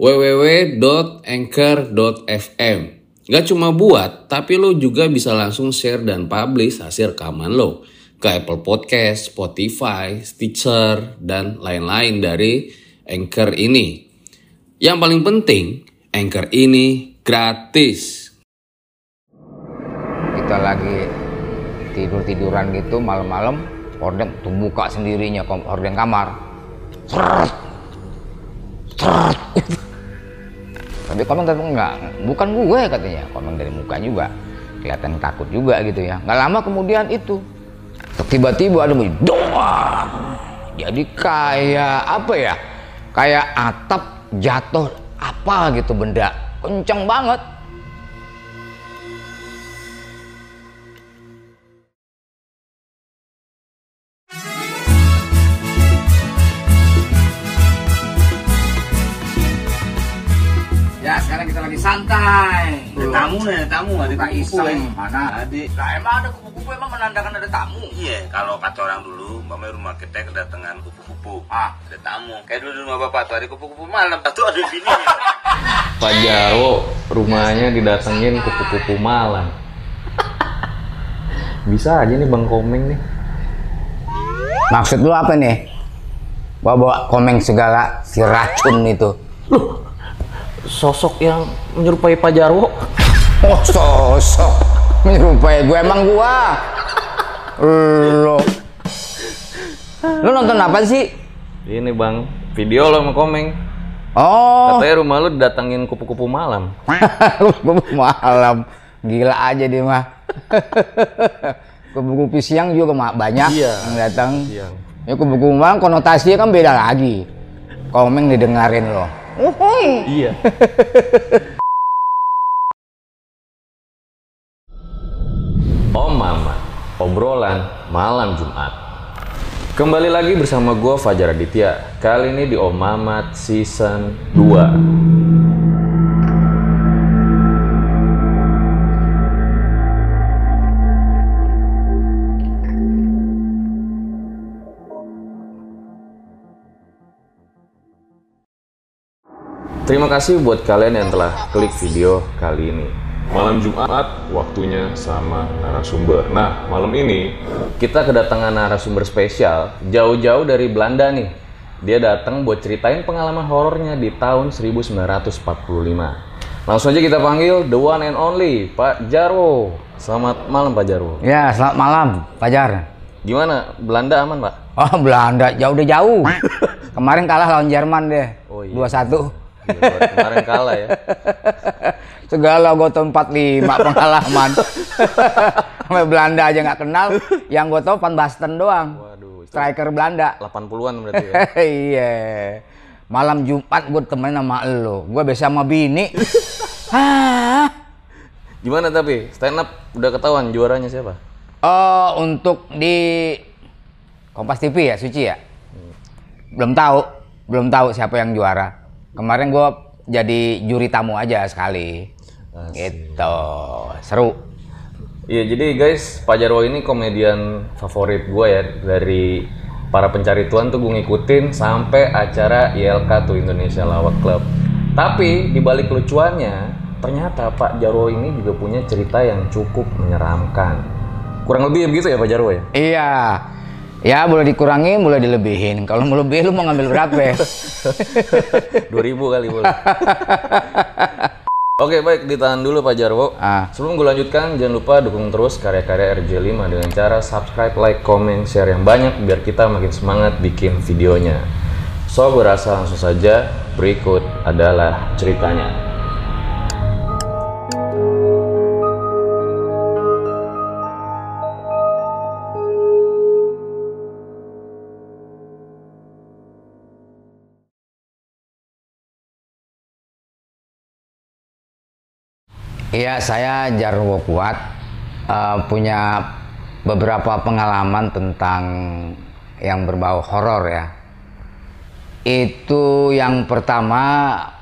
www.anchor.fm. Gak cuma buat, tapi lo juga bisa langsung share dan publish hasil rekaman lo ke Apple Podcast, Spotify, Stitcher, dan lain-lain dari Anchor ini. Yang paling penting, Anchor ini gratis. kita lagi tidur tiduran gitu malam-malam horden tuh buka sendirinya kom- horden kamar. Tapi komeng tetap enggak bukan gue katanya. Komeng dari muka juga kelihatan takut juga gitu ya. Nggak lama kemudian itu tiba-tiba ada bunyi doang jadi kayak apa ya? Kayak atap jatuh apa gitu benda kenceng banget santai. Ada tamu nih, ada tamu ada kupu-kupu iseng. Mana? Ada. Lah emang ada kupu-kupu emang menandakan ada tamu. Iya, kalau kata orang dulu, mama rumah kita kedatangan kupu-kupu. Ah. Ada tamu. Kayak dulu di rumah bapak tuh ada kupu-kupu malam. Satu ada bini. Pak Jarwo rumahnya didatengin kupu-kupu malam. Bisa aja nih Bang Komeng nih. Maksud lu apa nih? Bawa bawa komeng segala si racun itu. Sosok yang menyerupai Pak Jarwo. Oh sosok menyerupai gue emang gua. Lo. Lu nonton apa sih? Ini Bang, video lo sama Komeng. Oh, Katanya rumah lu didatengin kupu-kupu malam. kupu-kupu malam. Gila aja dia mah. Kupu-kupu siang juga mah banyak Iya. yang datang. Siang. Ya kupu-kupu malam konotasinya kan beda lagi. Komeng didengarin loh. Uhuy. Iya. Om Mama, obrolan malam Jumat. Kembali lagi bersama gue Fajar Aditya. Kali ini di Om Mamat Season 2. Terima kasih buat kalian yang telah klik video kali ini. Malam Jumat, waktunya sama narasumber. Nah, malam ini Kita kedatangan narasumber spesial jauh-jauh dari Belanda nih. Dia datang buat ceritain pengalaman horornya di tahun 1945. Langsung aja kita panggil the one and only Pak Jarwo. Selamat malam Pak Jarwo. Ya, selamat malam, Fajar. Gimana? Belanda aman Pak? Oh, Belanda jauh udah jauh. Kemarin kalah lawan Jerman deh. Oh, iya. 2-1. Gila, Kemarin kalah ya. Segala gue tau 45 pengalaman. Sampai Belanda aja nggak kenal. Yang gue tau Van Basten doang. Waduh, Striker Belanda. 80-an berarti ya. iya. Malam Jumat gue temenin sama lo. Gue biasa sama bini. Hah? Gimana tapi? Stand up udah ketahuan juaranya siapa? Oh, untuk di Kompas TV ya, Suci ya? Belum tahu, belum tahu siapa yang juara. Kemarin gue jadi juri tamu aja sekali. Gitu, seru. Iya, jadi guys, Pak Jarwo ini komedian favorit gue ya dari para pencari tuan tuh gue ngikutin sampai acara ILK tuh Indonesia Lawak Club. Tapi di balik lucuannya, ternyata Pak Jarwo ini juga punya cerita yang cukup menyeramkan. Kurang lebih begitu ya Pak Jarwo ya? Iya. Ya boleh dikurangi, boleh dilebihin. Kalau mau lebih lu mau ngambil berapa? ya? 2000 kali boleh. Oke baik ditahan dulu Pak Jarwo. Ah. Sebelum gue lanjutkan jangan lupa dukung terus karya-karya RJ5 dengan cara subscribe, like, comment, share yang banyak biar kita makin semangat bikin videonya. So gue rasa langsung saja berikut adalah ceritanya. Iya, saya Jarwo Kuat eh, punya beberapa pengalaman tentang yang berbau horor ya. Itu yang pertama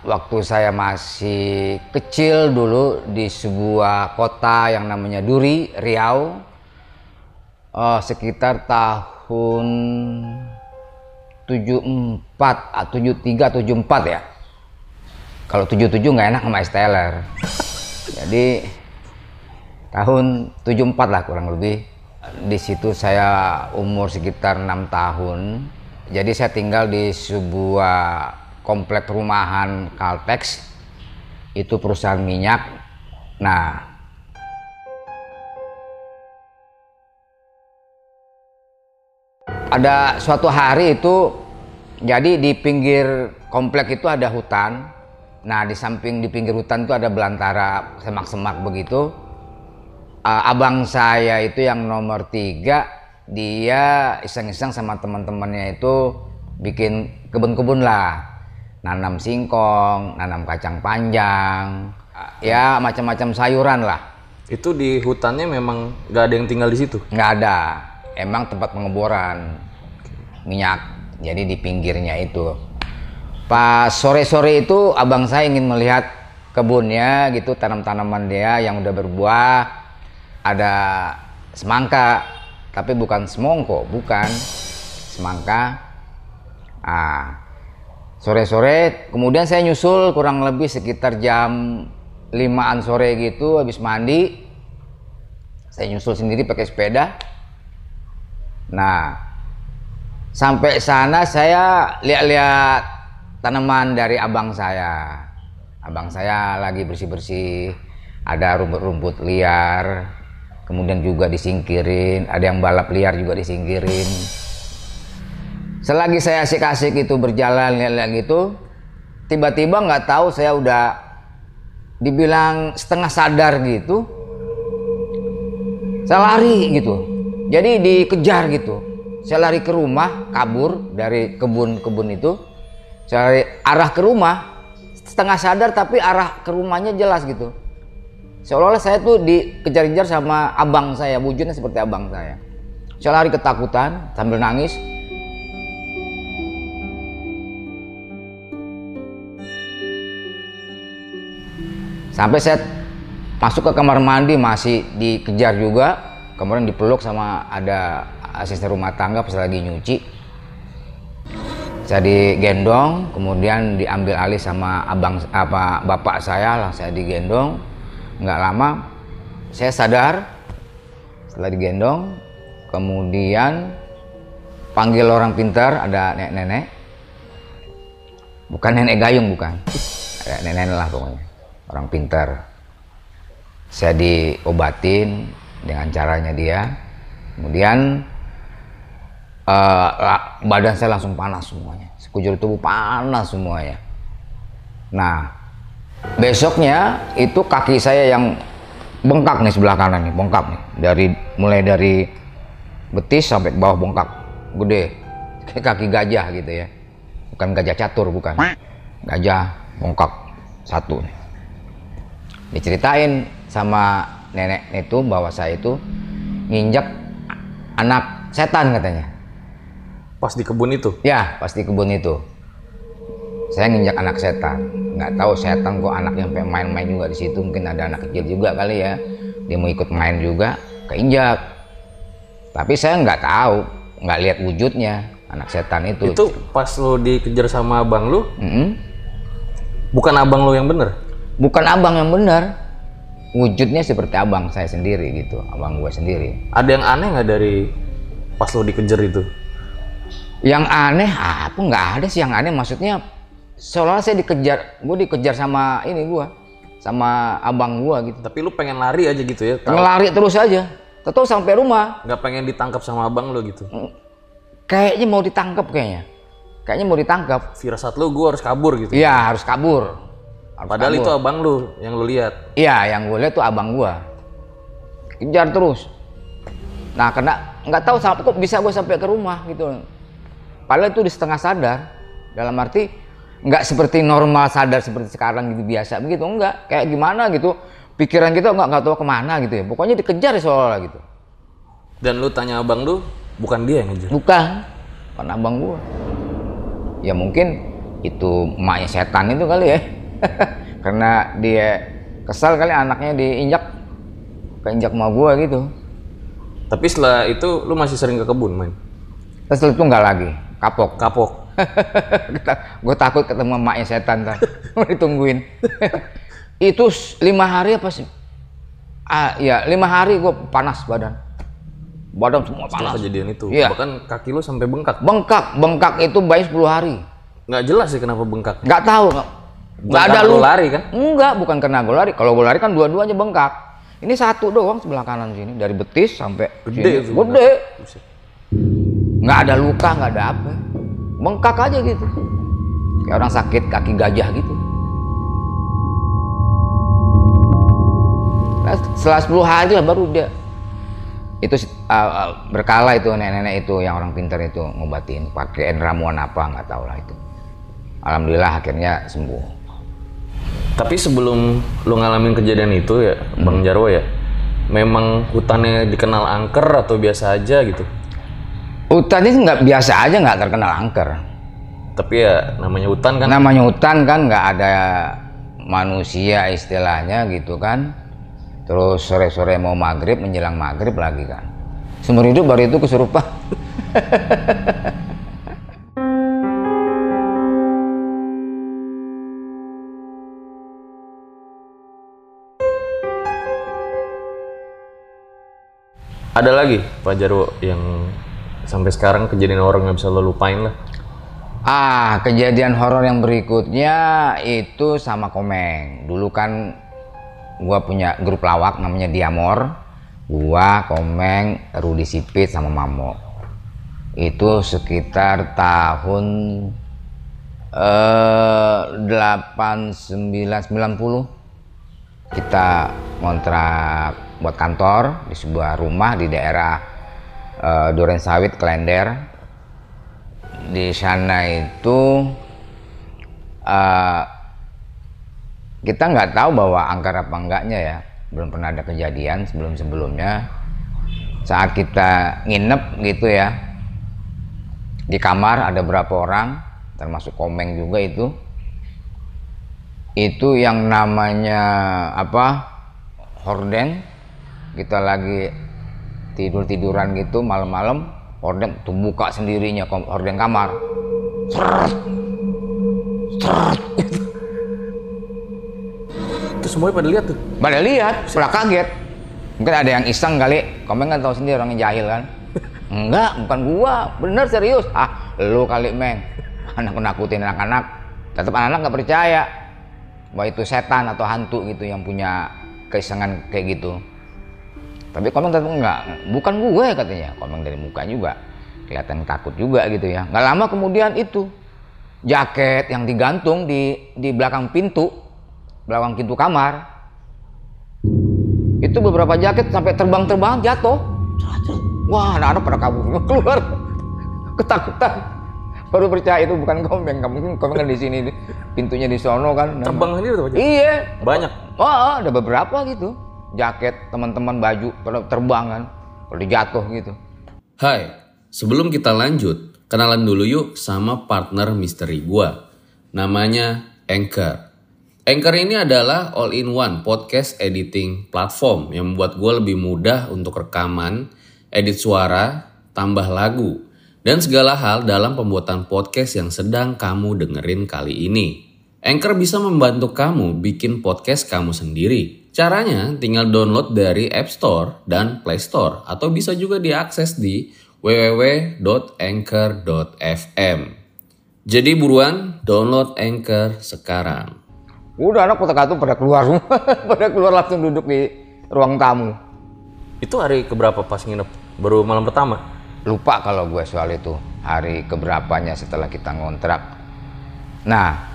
waktu saya masih kecil dulu di sebuah kota yang namanya Duri, Riau. Eh, sekitar tahun 74 atau 73 74 ya. Kalau 77 nggak enak sama STLR. Jadi tahun 74 lah kurang lebih. Di situ saya umur sekitar enam tahun. Jadi saya tinggal di sebuah komplek rumahan Caltex. Itu perusahaan minyak. Nah, ada suatu hari itu jadi di pinggir komplek itu ada hutan. Nah, di samping di pinggir hutan itu ada belantara semak-semak begitu. Uh, abang saya itu yang nomor tiga, dia iseng-iseng sama teman-temannya itu bikin kebun-kebun lah. Nanam singkong, nanam kacang panjang, uh, ya macam-macam sayuran lah. Itu di hutannya memang nggak ada yang tinggal di situ. Nggak ada, emang tempat pengeboran minyak. Jadi di pinggirnya itu. Pas sore-sore itu abang saya ingin melihat kebunnya gitu, tanam-tanaman dia yang udah berbuah. Ada semangka, tapi bukan semongko, bukan semangka. Ah, sore-sore kemudian saya nyusul kurang lebih sekitar jam limaan sore gitu habis mandi saya nyusul sendiri pakai sepeda nah sampai sana saya lihat-lihat tanaman dari abang saya. Abang saya lagi bersih-bersih ada rumput-rumput liar kemudian juga disingkirin ada yang balap liar juga disingkirin. Selagi saya asik-asik itu berjalan lihat-lihat gitu tiba-tiba nggak tahu saya udah dibilang setengah sadar gitu. Saya lari gitu. Jadi dikejar gitu. Saya lari ke rumah kabur dari kebun-kebun itu lari arah ke rumah setengah sadar tapi arah ke rumahnya jelas gitu. Seolah-olah saya tuh dikejar-kejar sama abang saya wujudnya seperti abang saya. Saya lari ketakutan sambil nangis. Sampai saya masuk ke kamar mandi masih dikejar juga. Kemudian dipeluk sama ada asisten rumah tangga pas lagi nyuci saya digendong kemudian diambil alih sama abang apa bapak saya lah saya digendong nggak lama saya sadar setelah digendong kemudian panggil orang pintar ada nenek-nenek. Bukan nenek gayung bukan. Ada nenek-nenek lah pokoknya orang pintar. Saya diobatin dengan caranya dia. Kemudian uh, badan saya langsung panas semuanya. Sekujur tubuh panas semuanya. Nah besoknya itu kaki saya yang bengkak nih sebelah kanan nih bengkak nih. Dari mulai dari betis sampai bawah bengkak. Gede. Kayak kaki gajah gitu ya. Bukan gajah catur bukan. Gajah bengkak satu nih. Diceritain sama nenek itu bahwa saya itu nginjak anak setan katanya. Pas di kebun itu? Ya, pas di kebun itu. Saya nginjak anak setan. Nggak tahu setan kok anaknya sampai main-main juga di situ. Mungkin ada anak kecil juga kali ya. Dia mau ikut main juga, keinjak. Tapi saya nggak tahu, nggak lihat wujudnya anak setan itu. Itu pas lo dikejar sama abang lu, Mm -mm. bukan abang lo yang bener? Bukan abang yang benar. Wujudnya seperti abang saya sendiri gitu, abang gue sendiri. Ada yang aneh nggak dari pas lo dikejar itu? Yang aneh apa nggak ada sih yang aneh maksudnya seolah saya dikejar, gue dikejar sama ini gue, sama abang gue gitu. Tapi lu pengen lari aja gitu ya? Tahu Ngelari terus aja, Tahu sampai rumah, nggak pengen ditangkap sama abang lo gitu? kayaknya mau ditangkap kayaknya, kayaknya mau ditangkap. Firasat lu gue harus kabur gitu? Iya harus kabur. Harus Padahal kabur. itu abang lu yang lu lihat. Iya, yang gue lihat tuh abang gue. Kejar terus. Nah, kena nggak tahu sampai kok bisa gue sampai ke rumah gitu. Padahal itu di setengah sadar. Dalam arti nggak seperti normal sadar seperti sekarang gitu biasa. Begitu enggak kayak gimana gitu. Pikiran kita nggak nggak tahu ke mana gitu ya. Pokoknya dikejar seolah gitu. Dan lu tanya abang lu, bukan dia yang ngejar. bukan. Bukan abang gua. Ya mungkin itu emaknya setan itu kali ya. Karena dia kesal kali anaknya diinjak keinjak sama gua gitu. Tapi setelah itu lu masih sering ke kebun main. terus itu nggak lagi kapok Kapok. gue takut ketemu emaknya setan kan mau ditungguin itu lima hari apa sih ah ya lima hari gue panas badan badan semua Setelah panas kejadian itu. Iya. Bahkan kaki lu sampai bengkak. bengkak bengkak itu bayi 10 hari Nggak jelas sih kenapa bengkak. nggak tahu nggak ada lu lari kan? enggak bukan karena gue lari kalau gue lari kan dua-duanya bengkak ini satu doang sebelah kanan sini dari betis sampai Gede sini. gede. Nggak ada luka nggak ada apa. Bengkak aja gitu. Kayak orang sakit kaki gajah gitu. Nah, setelah 10 hari lah baru dia itu uh, berkala itu nenek-nenek itu yang orang pintar itu ngobatin pakai ramuan apa nggak tahu lah itu. Alhamdulillah akhirnya sembuh. Tapi sebelum lu ngalamin kejadian itu ya, Bang Jarwo ya, memang hutannya dikenal angker atau biasa aja gitu. Hutan ini nggak biasa aja nggak terkenal angker. Tapi ya namanya hutan kan. namanya hutan kan nggak ada manusia istilahnya gitu kan. Terus sore-sore mau maghrib menjelang maghrib lagi kan. Seumur hidup baru itu kesurupan. Ada lagi Pak Jarwo yang sampai sekarang kejadian orang nggak bisa lo lupain lah. ah kejadian horor yang berikutnya itu sama Komeng. Dulu kan gua punya grup lawak namanya Diamor. Gua Komeng Rudi Sipit sama Mamo. Itu sekitar tahun eh 89 90 kita ngontrak buat kantor di sebuah rumah di daerah eh, Duren Sawit Klender. Di sana itu eh, kita nggak tahu bahwa angker apa enggaknya ya. Belum pernah ada kejadian sebelum sebelumnya saat kita nginep gitu ya di kamar ada berapa orang termasuk komeng juga itu. Itu yang namanya apa? Horden. Kita lagi tidur tiduran gitu malam-malam horden tuh buka sendirinya kom- horden kamar. Itu semuanya pada lihat tuh. pada lihat pada kaget. Mungkin ada yang iseng kali. Komeng kan tahu sendiri orang yang jahil kan? Enggak bukan gua. Bener serius. Ah lu kali meng. Anak nakutin anak-anak. Tetap anak-anak nggak percaya. Bahwa itu setan atau hantu gitu yang punya keisengan kayak gitu tapi komeng tetap enggak. Bukan gue katanya. Komeng dari muka juga kelihatan takut juga gitu ya. Nggak lama kemudian itu jaket yang digantung di di belakang pintu belakang pintu kamar itu beberapa jaket sampai terbang-terbang jatuh. Wah anak-anak pada kabur keluar. Ketakutan. Baru percaya itu bukan komeng. Kamu mungkin komeng kan di sini pintunya di sono kan. Terbang sendiri tuh iya. Banyak. oh, oh, ada beberapa gitu jaket teman-teman baju pada terbang kan pada jatuh gitu Hai, sebelum kita lanjut, kenalan dulu yuk sama partner misteri gua. Namanya Anchor. Anchor ini adalah all-in-one podcast editing platform yang membuat gua lebih mudah untuk rekaman, edit suara, tambah lagu, dan segala hal dalam pembuatan podcast yang sedang kamu dengerin kali ini. Anchor bisa membantu kamu bikin podcast kamu sendiri. Caranya tinggal download dari App Store dan Play Store atau bisa juga diakses di www.anchor.fm. Jadi buruan download Anchor sekarang. udah anak kota katu pada keluar semua pada keluar langsung duduk di ruang tamu Itu hari keberapa pas nginep? Baru malam pertama? lupa kalau gue soal itu hari keberapanya setelah kita ngontrak nah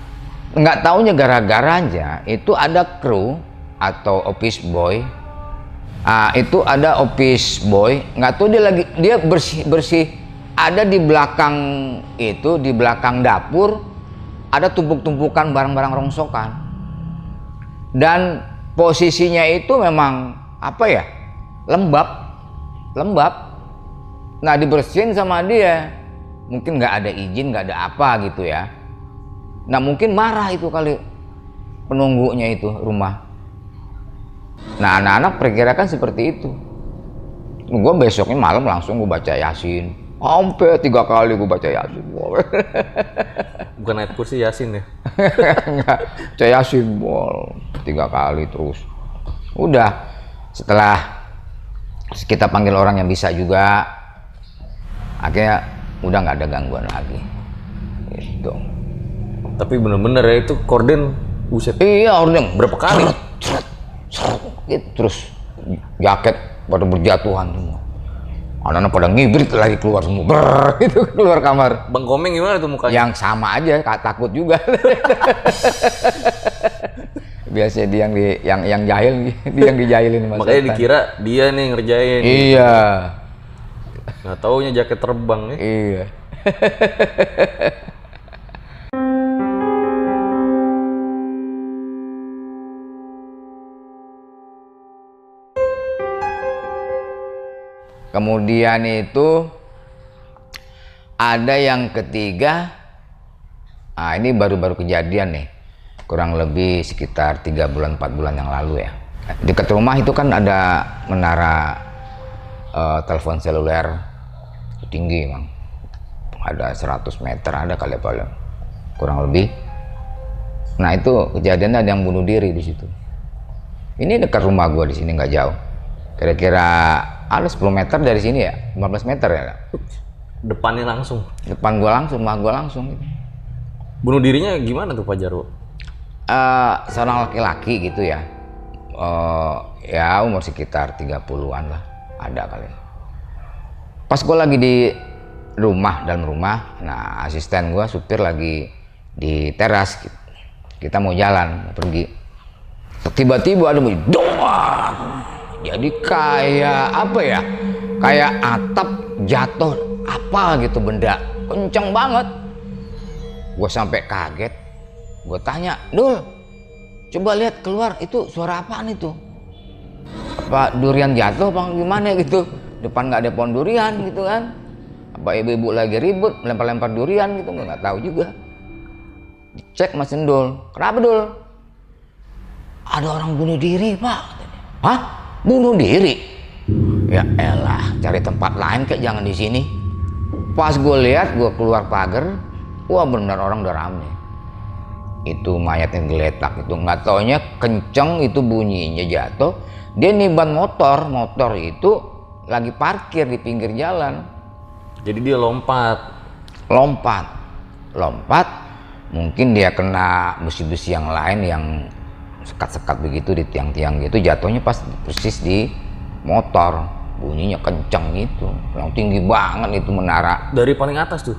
nggak taunya gara-garanya itu ada kru atau office boy. Ah itu ada office boy. Nggak tahu dia lagi dia bersih bersih. Ada di belakang itu di belakang dapur ada tumpuk-tumpukan barang-barang rongsokan. Dan posisinya itu memang apa ya lembab. Lembab. Nah dibersihin sama dia. Mungkin nggak ada izin nggak ada apa gitu ya. Nah mungkin marah itu kali penunggunya itu rumah nah anak-anak perkirakan seperti itu. Gue besoknya malam langsung gue baca yasin. Sampai tiga kali gue baca yasin. Bukan ayat kursi Yasin ya. Enggak, baca yasin bol tiga kali terus. Udah. Setelah kita panggil orang yang bisa juga akhirnya udah nggak ada gangguan lagi. Gitu. Tapi bener-bener ya itu korden buset. iya orden Berapa kali? Gitu, terus jaket pada berjatuhan semua. Anak-anak pada ngibrit lagi keluar semua. Brrr, gitu keluar kamar. Bang Komeng gimana tuh mukanya? yang sama aja takut juga. Biasanya dia yang di yang yang jahil dia yang dijahilin Makanya dikira dia nih ngerjain. iya. Nggak taunya jaket terbang ya. iya Kemudian itu ada yang ketiga, ah ini baru-baru kejadian nih, kurang lebih sekitar tiga bulan empat bulan yang lalu ya. Dekat rumah itu kan ada menara eh, telepon seluler tinggi emang, ada 100 meter ada kali apa kurang lebih. Nah itu kejadiannya ada yang bunuh diri di situ. Ini dekat rumah gua di sini nggak jauh. Kira-kira ada 10 meter dari sini ya, 15 meter ya. Depannya langsung. Depan gua langsung, rumah gua langsung. gitu. Bunuh dirinya gimana tuh Pak Jarwo? Eh, seorang laki-laki gitu ya. Eh, ya umur sekitar 30-an lah, ada kali. Pas gua lagi di rumah dalam rumah, nah asisten gua supir lagi di teras. Kita mau jalan, mau pergi. Tiba-tiba ada bunyi doang. Jadi kayak apa ya? Kayak atap jatuh apa gitu benda. Kenceng banget. Gue sampai kaget. Gue tanya, Dul, coba lihat keluar itu suara apaan itu? Apa durian jatuh apa gimana gitu? Depan nggak ada pohon durian gitu kan? Apa ibu-ibu lagi ribut melempar-lempar durian gitu? Nggak tahu juga. Cek Mas Dul, kenapa Dul? Ada orang bunuh diri pak. Hah? Bunuh diri? Ya elah, cari tempat lain kayak jangan di sini. Pas gue lihat, gue keluar pagar, wah benar orang udah rame. Itu mayatnya geletak itu nggak taunya kenceng itu bunyinya jatuh. Dia niban motor, motor itu lagi parkir di pinggir jalan, Jadi dia lompat. lompat, lompat. Mungkin dia kena besi-besi yang lain yang sekat-sekat begitu di tiang-tiang gitu jatuhnya pas persis di motor. Bunyinya kenceng gitu. Yang tinggi banget itu menara. Dari paling atas tuh.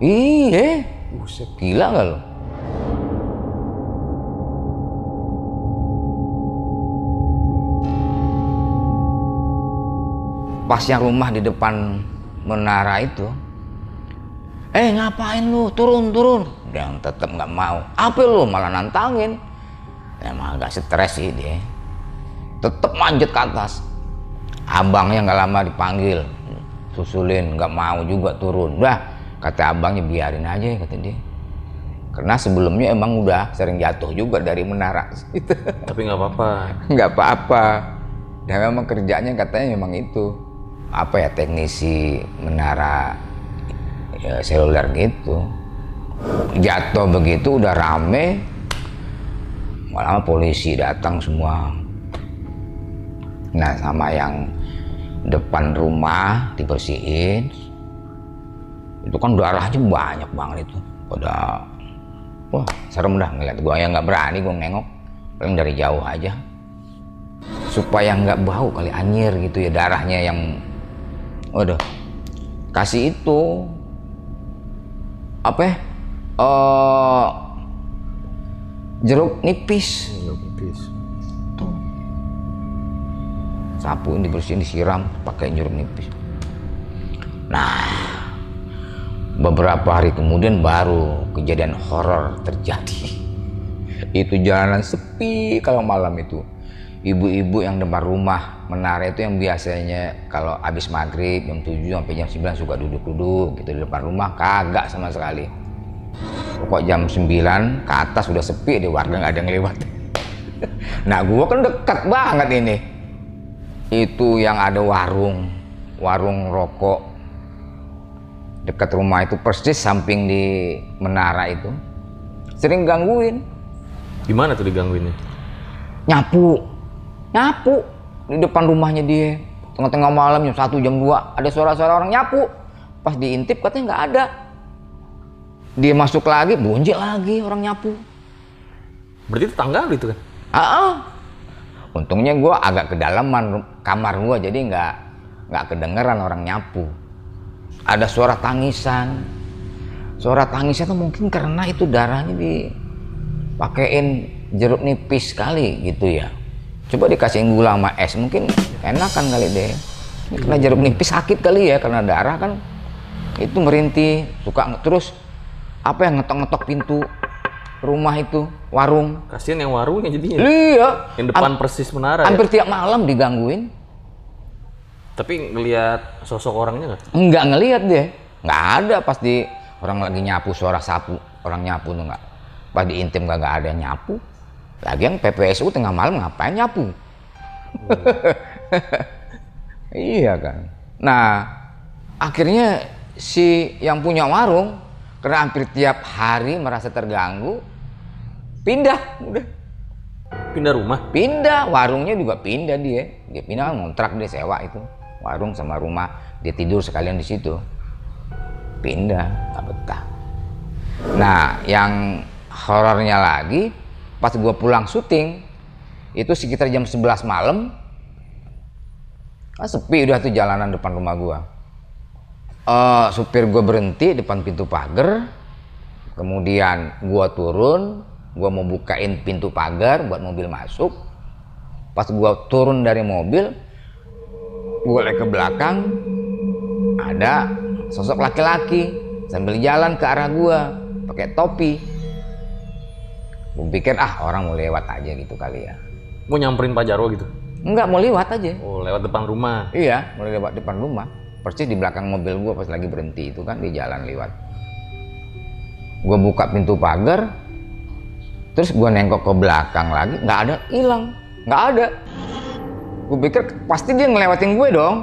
iya. Gila nggak lo pas yang rumah di depan menara itu eh ngapain lu? Turun turun. Dia tetap nggak mau. Apa lu? Malah nantangin emang agak stres sih dia. Tetap manjat ke atas. Abangnya nggak lama dipanggil susulin nggak mau juga turun. Udah kata abangnya biarin aja kata dia. Karena sebelumnya emang udah sering jatuh juga dari menara. Itu Tapi nggak apa-apa. nggak apa-apa. Dan memang kerjanya katanya memang itu. Apa ya teknisi menara ya, seluler gitu. Jatuh begitu udah rame malah polisi datang semua. Nah sama yang depan rumah dibersihin. Itu kan darahnya banyak banget itu. Pada wah serem dah ngeliat. Gua yang nggak berani gua nengok. Paling dari jauh aja. Supaya nggak bau kali anyir gitu ya darahnya yang waduh. Kasih itu apa ya Eh, jeruk nipis. Tuh. Sapu ini dibersihin disiram pakai jeruk nipis. Nah beberapa hari kemudian baru kejadian horor terjadi. Itu jalanan sepi kalau malam itu. Ibu-ibu yang depan rumah menara itu yang biasanya kalau habis maghrib jam 7 sampai jam 9 suka duduk-duduk gitu di depan rumah kagak sama sekali pokok jam 9 ke atas udah sepi di warga nggak ada yang lewat. Nah gua kan dekat banget ini. Itu yang ada warung warung rokok. Dekat rumah itu persis samping di menara itu. Sering gangguin. Gimana tuh digangguinnya? nyapu. Nyapu. Di depan rumahnya dia. Tengah-tengah malam jam satu jam 2 ada suara-suara orang nyapu. Pas diintip katanya nggak ada dia masuk lagi bunyi lagi orang nyapu. Berarti tetangga lu itu kan? ah ah. untungnya gua agak kedalaman kamar gua jadi nggak nggak kedengeran orang nyapu. Ada suara tangisan. Suara tangisan itu mungkin karena itu darahnya dipakein jeruk nipis kali gitu ya. Coba dikasih gula sama es mungkin enakan kali deh. Ini karena jeruk nipis sakit kali ya karena darah kan. Itu merintih suka terus apa yang ngetok-ngetok pintu rumah itu? Warung. Kasihan yang warungnya jadinya. iya. Yang depan Am- persis menara hampir ya. tiap malam digangguin. Tapi ngelihat sosok orangnya nggak? nggak ngelihat dia. Nggak ada. Pas di orang lagi nyapu suara sapu. Orang nyapu tuh nggak. Pas diintim nggak nggak ada yang nyapu. Lagian PPSU tengah malam ngapain nyapu? Iya kan. Nah akhirnya si yang punya warung karena hampir tiap hari merasa terganggu pindah udah. Pindah rumah. pindah warungnya juga pindah dia. Dia pindah kan ngontrak dia sewa itu. Warung sama rumah dia tidur sekalian di situ. Pindah nggak betah. Nah yang horornya lagi pas gua pulang syuting itu sekitar jam 11 malam kan sepi udah tuh jalanan depan rumah gua Eh, supir gua berhenti depan pintu pagar kemudian gua turun gua mau bukain pintu pagar buat mobil masuk pas gua turun dari mobil gua lihat ke belakang ada sosok laki-laki sambil jalan ke arah gua pakai topi gua pikir ah orang mau lewat aja gitu kali ya Mau nyamperin Pak Jarwo gitu. enggak mau lewat aja Oh, lewat depan rumah. Iya, mulai lewat depan rumah. Persis di belakang mobil gua pas lagi berhenti itu kan di jalan lewat. Gua buka pintu pagar, terus gua nengok ke belakang lagi, nggak ada, hilang, nggak ada. Gue pikir pasti dia ngelewatin gue dong.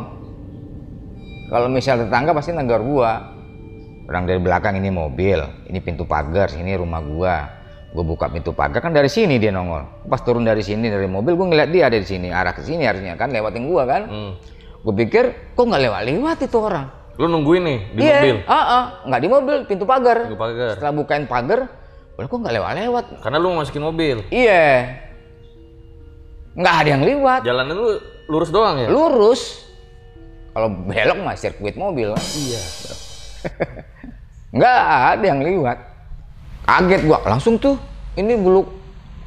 Kalau misal tetangga pasti negor gua. Orang dari belakang ini mobil, ini pintu pagar, sini rumah gua. Gue buka pintu pagar kan dari sini dia nongol. Pas turun dari sini dari mobil, gue ngeliat dia ada di sini, arah ke sini harusnya kan lewatin gua kan. Hmm. Gue pikir kok nggak lewat-lewat itu orang. Lu nungguin nih di Iya, mobil. ah, ah, nggak di mobil, pintu pagar. Pintu pagar. Setelah bukain pagar, "Lah, kok nggak lewat-lewat? Karena lu mau masukin mobil. Iya, nggak ada yang lewat. Jalanan lu lurus doang ya? Lurus. Kalau belok mah sirkuit mobil. Iya. Nggak ada yang lewat. Kaget gua, langsung tuh. Ini bulu,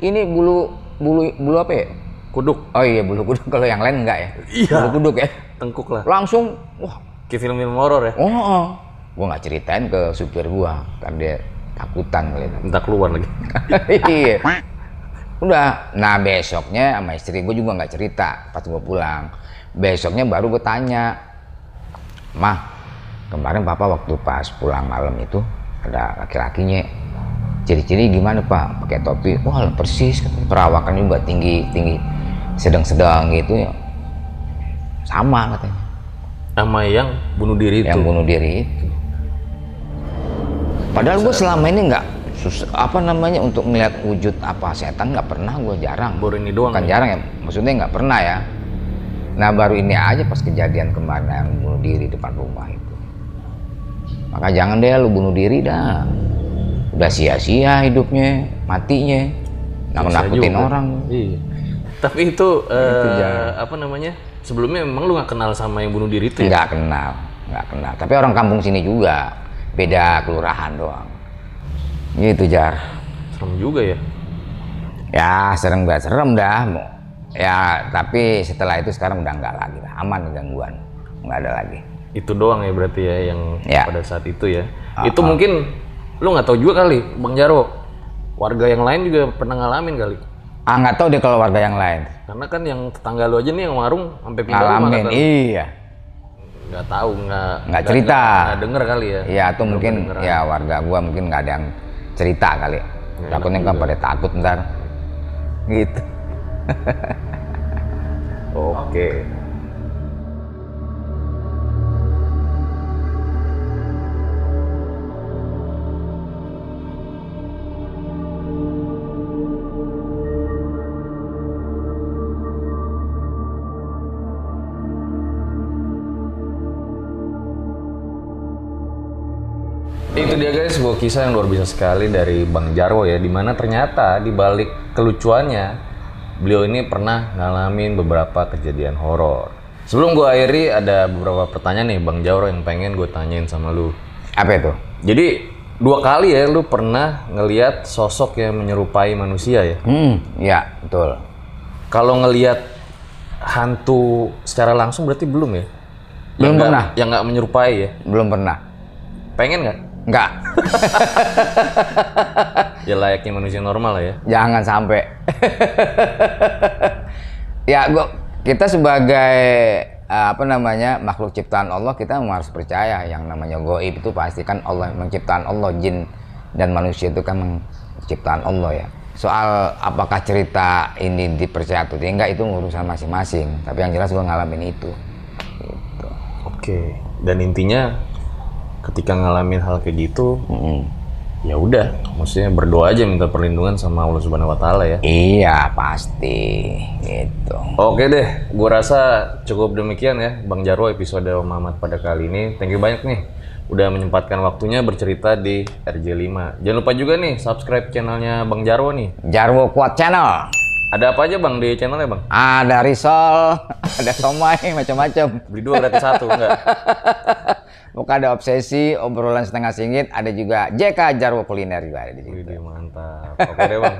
ini bulu, bulu, bulu apa ya? Kuduk. Oh iya bulu kuduk. Kalau yang lain enggak ya? Iya. Bulu kuduk ya. Tengkuk lah. Langsung, wah Kayak film-film horor ya. Oh, oh. gue nggak ceritain ke supir gua kan dia takutan kali. Minta keluar lagi. iya. Udah, nah besoknya sama istri gue juga nggak cerita pas gue pulang. Besoknya baru gue tanya, mah kemarin papa waktu pas pulang malam itu ada laki-lakinya ciri-ciri gimana pak pakai topi wah persis perawakan juga tinggi tinggi sedang-sedang gitu ya sama katanya Sama yang bunuh diri itu. yang bunuh diri itu. Padahal gue selama ini nggak apa namanya untuk melihat wujud apa setan nggak pernah gue jarang. Baru ini doang Bukan ya? jarang ya, maksudnya nggak pernah ya. Nah baru ini aja pas kejadian kemarin yang bunuh diri depan rumah itu. Maka jangan deh lu bunuh diri dah. Udah sia-sia hidupnya, matinya. Nah, Bisa nakutin juga. orang. Iya. Tapi itu, eh, jangan. apa namanya? Sebelumnya memang lu gak kenal sama yang bunuh diri itu ya? Nggak kenal, nggak kenal. Tapi orang kampung sini juga, beda kelurahan doang. Gitu jar. Serem juga ya. Ya serem gak serem dah. Mau. Ya tapi setelah itu sekarang udah nggak lagi lah. Aman gangguan, nggak ada lagi. Itu doang ya berarti ya yang Ya. pada saat itu ya. Ah, itu ah. mungkin lu nggak tahu juga kali, Bang Jaro. Warga yang lain juga pernah ngalamin kali. Ah nggak tahu deh kalau warga yang lain. Karena kan yang tetangga lu aja nih yang warung sampai pindah Ngalamin, lu. iya. Nggak tahu, nggak Nggak cerita. Nggak denger kali ya. Iya atau mungkin kedengeran. ya warga gua mungkin nggak ada yang cerita kali. Takutnya kan pada takut ntar. Gitu. Oke. Itu kisah yang luar biasa sekali dari Bang Jarwo ya, di mana ternyata di balik kelucuannya, beliau ini pernah ngalamin beberapa kejadian horor. Sebelum gue akhiri, ada beberapa pertanyaan nih Bang Jarwo yang pengen gue tanyain sama lu. Apa itu? Jadi, dua kali ya lu pernah ngeliat sosok yang menyerupai manusia ya? Hmm, ya betul. Kalau ngeliat hantu secara langsung berarti belum ya? Belum Yang pernah. Yang nggak menyerupai ya? Belum pernah. Pengen nggak? Enggak. Ya layaknya manusia normal lah ya? Jangan sampai. ya, gua kita sebagai eh, apa namanya makhluk ciptaan Allah kita harus percaya yang namanya goib itu pasti kan Allah menciptaan Allah jin dan manusia itu kan ciptaan Allah ya. Soal apakah cerita ini dipercaya atau tidak itu urusan masing-masing. Tapi yang jelas gua ngalamin itu. Gitu. Oke. Dan intinya ketika ngalamin hal kayak gitu, Mm-mm. ya udah, maksudnya berdoa aja minta perlindungan sama Allah Subhanahu wa taala ya. Iya pasti gitu. Oke deh, gua rasa cukup demikian ya Bang Jarwo episode Om Mamat pada kali ini. Thank you banyak nih udah menyempatkan waktunya bercerita di RJ5. Jangan lupa juga nih subscribe channelnya Bang Jarwo nih. Jarwo Kuat Channel. Ada apa aja Bang di channelnya Bang? Ada risol, ada somai, macam-macam. Beli dua gratis satu enggak? Bukan ada obsesi, obrolan setengah singgit, ada juga JK Jarwo Kuliner juga ada di situ. Widih mantap. Oke deh Bang.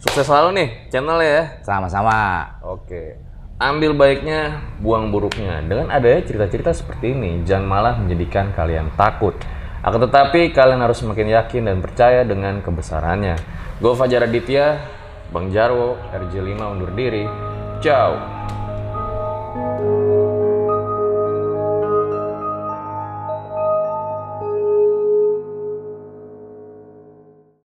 Sukses selalu nih channelnya ya. Sama-sama. Oke. Ambil baiknya, buang buruknya. Dengan adanya cerita-cerita seperti ini, jangan malah menjadikan kalian takut. Akan tetapi, kalian harus semakin yakin dan percaya dengan kebesarannya. Gue Fajar Aditya, Bang Jarwo, RJ5 undur diri. Ciao.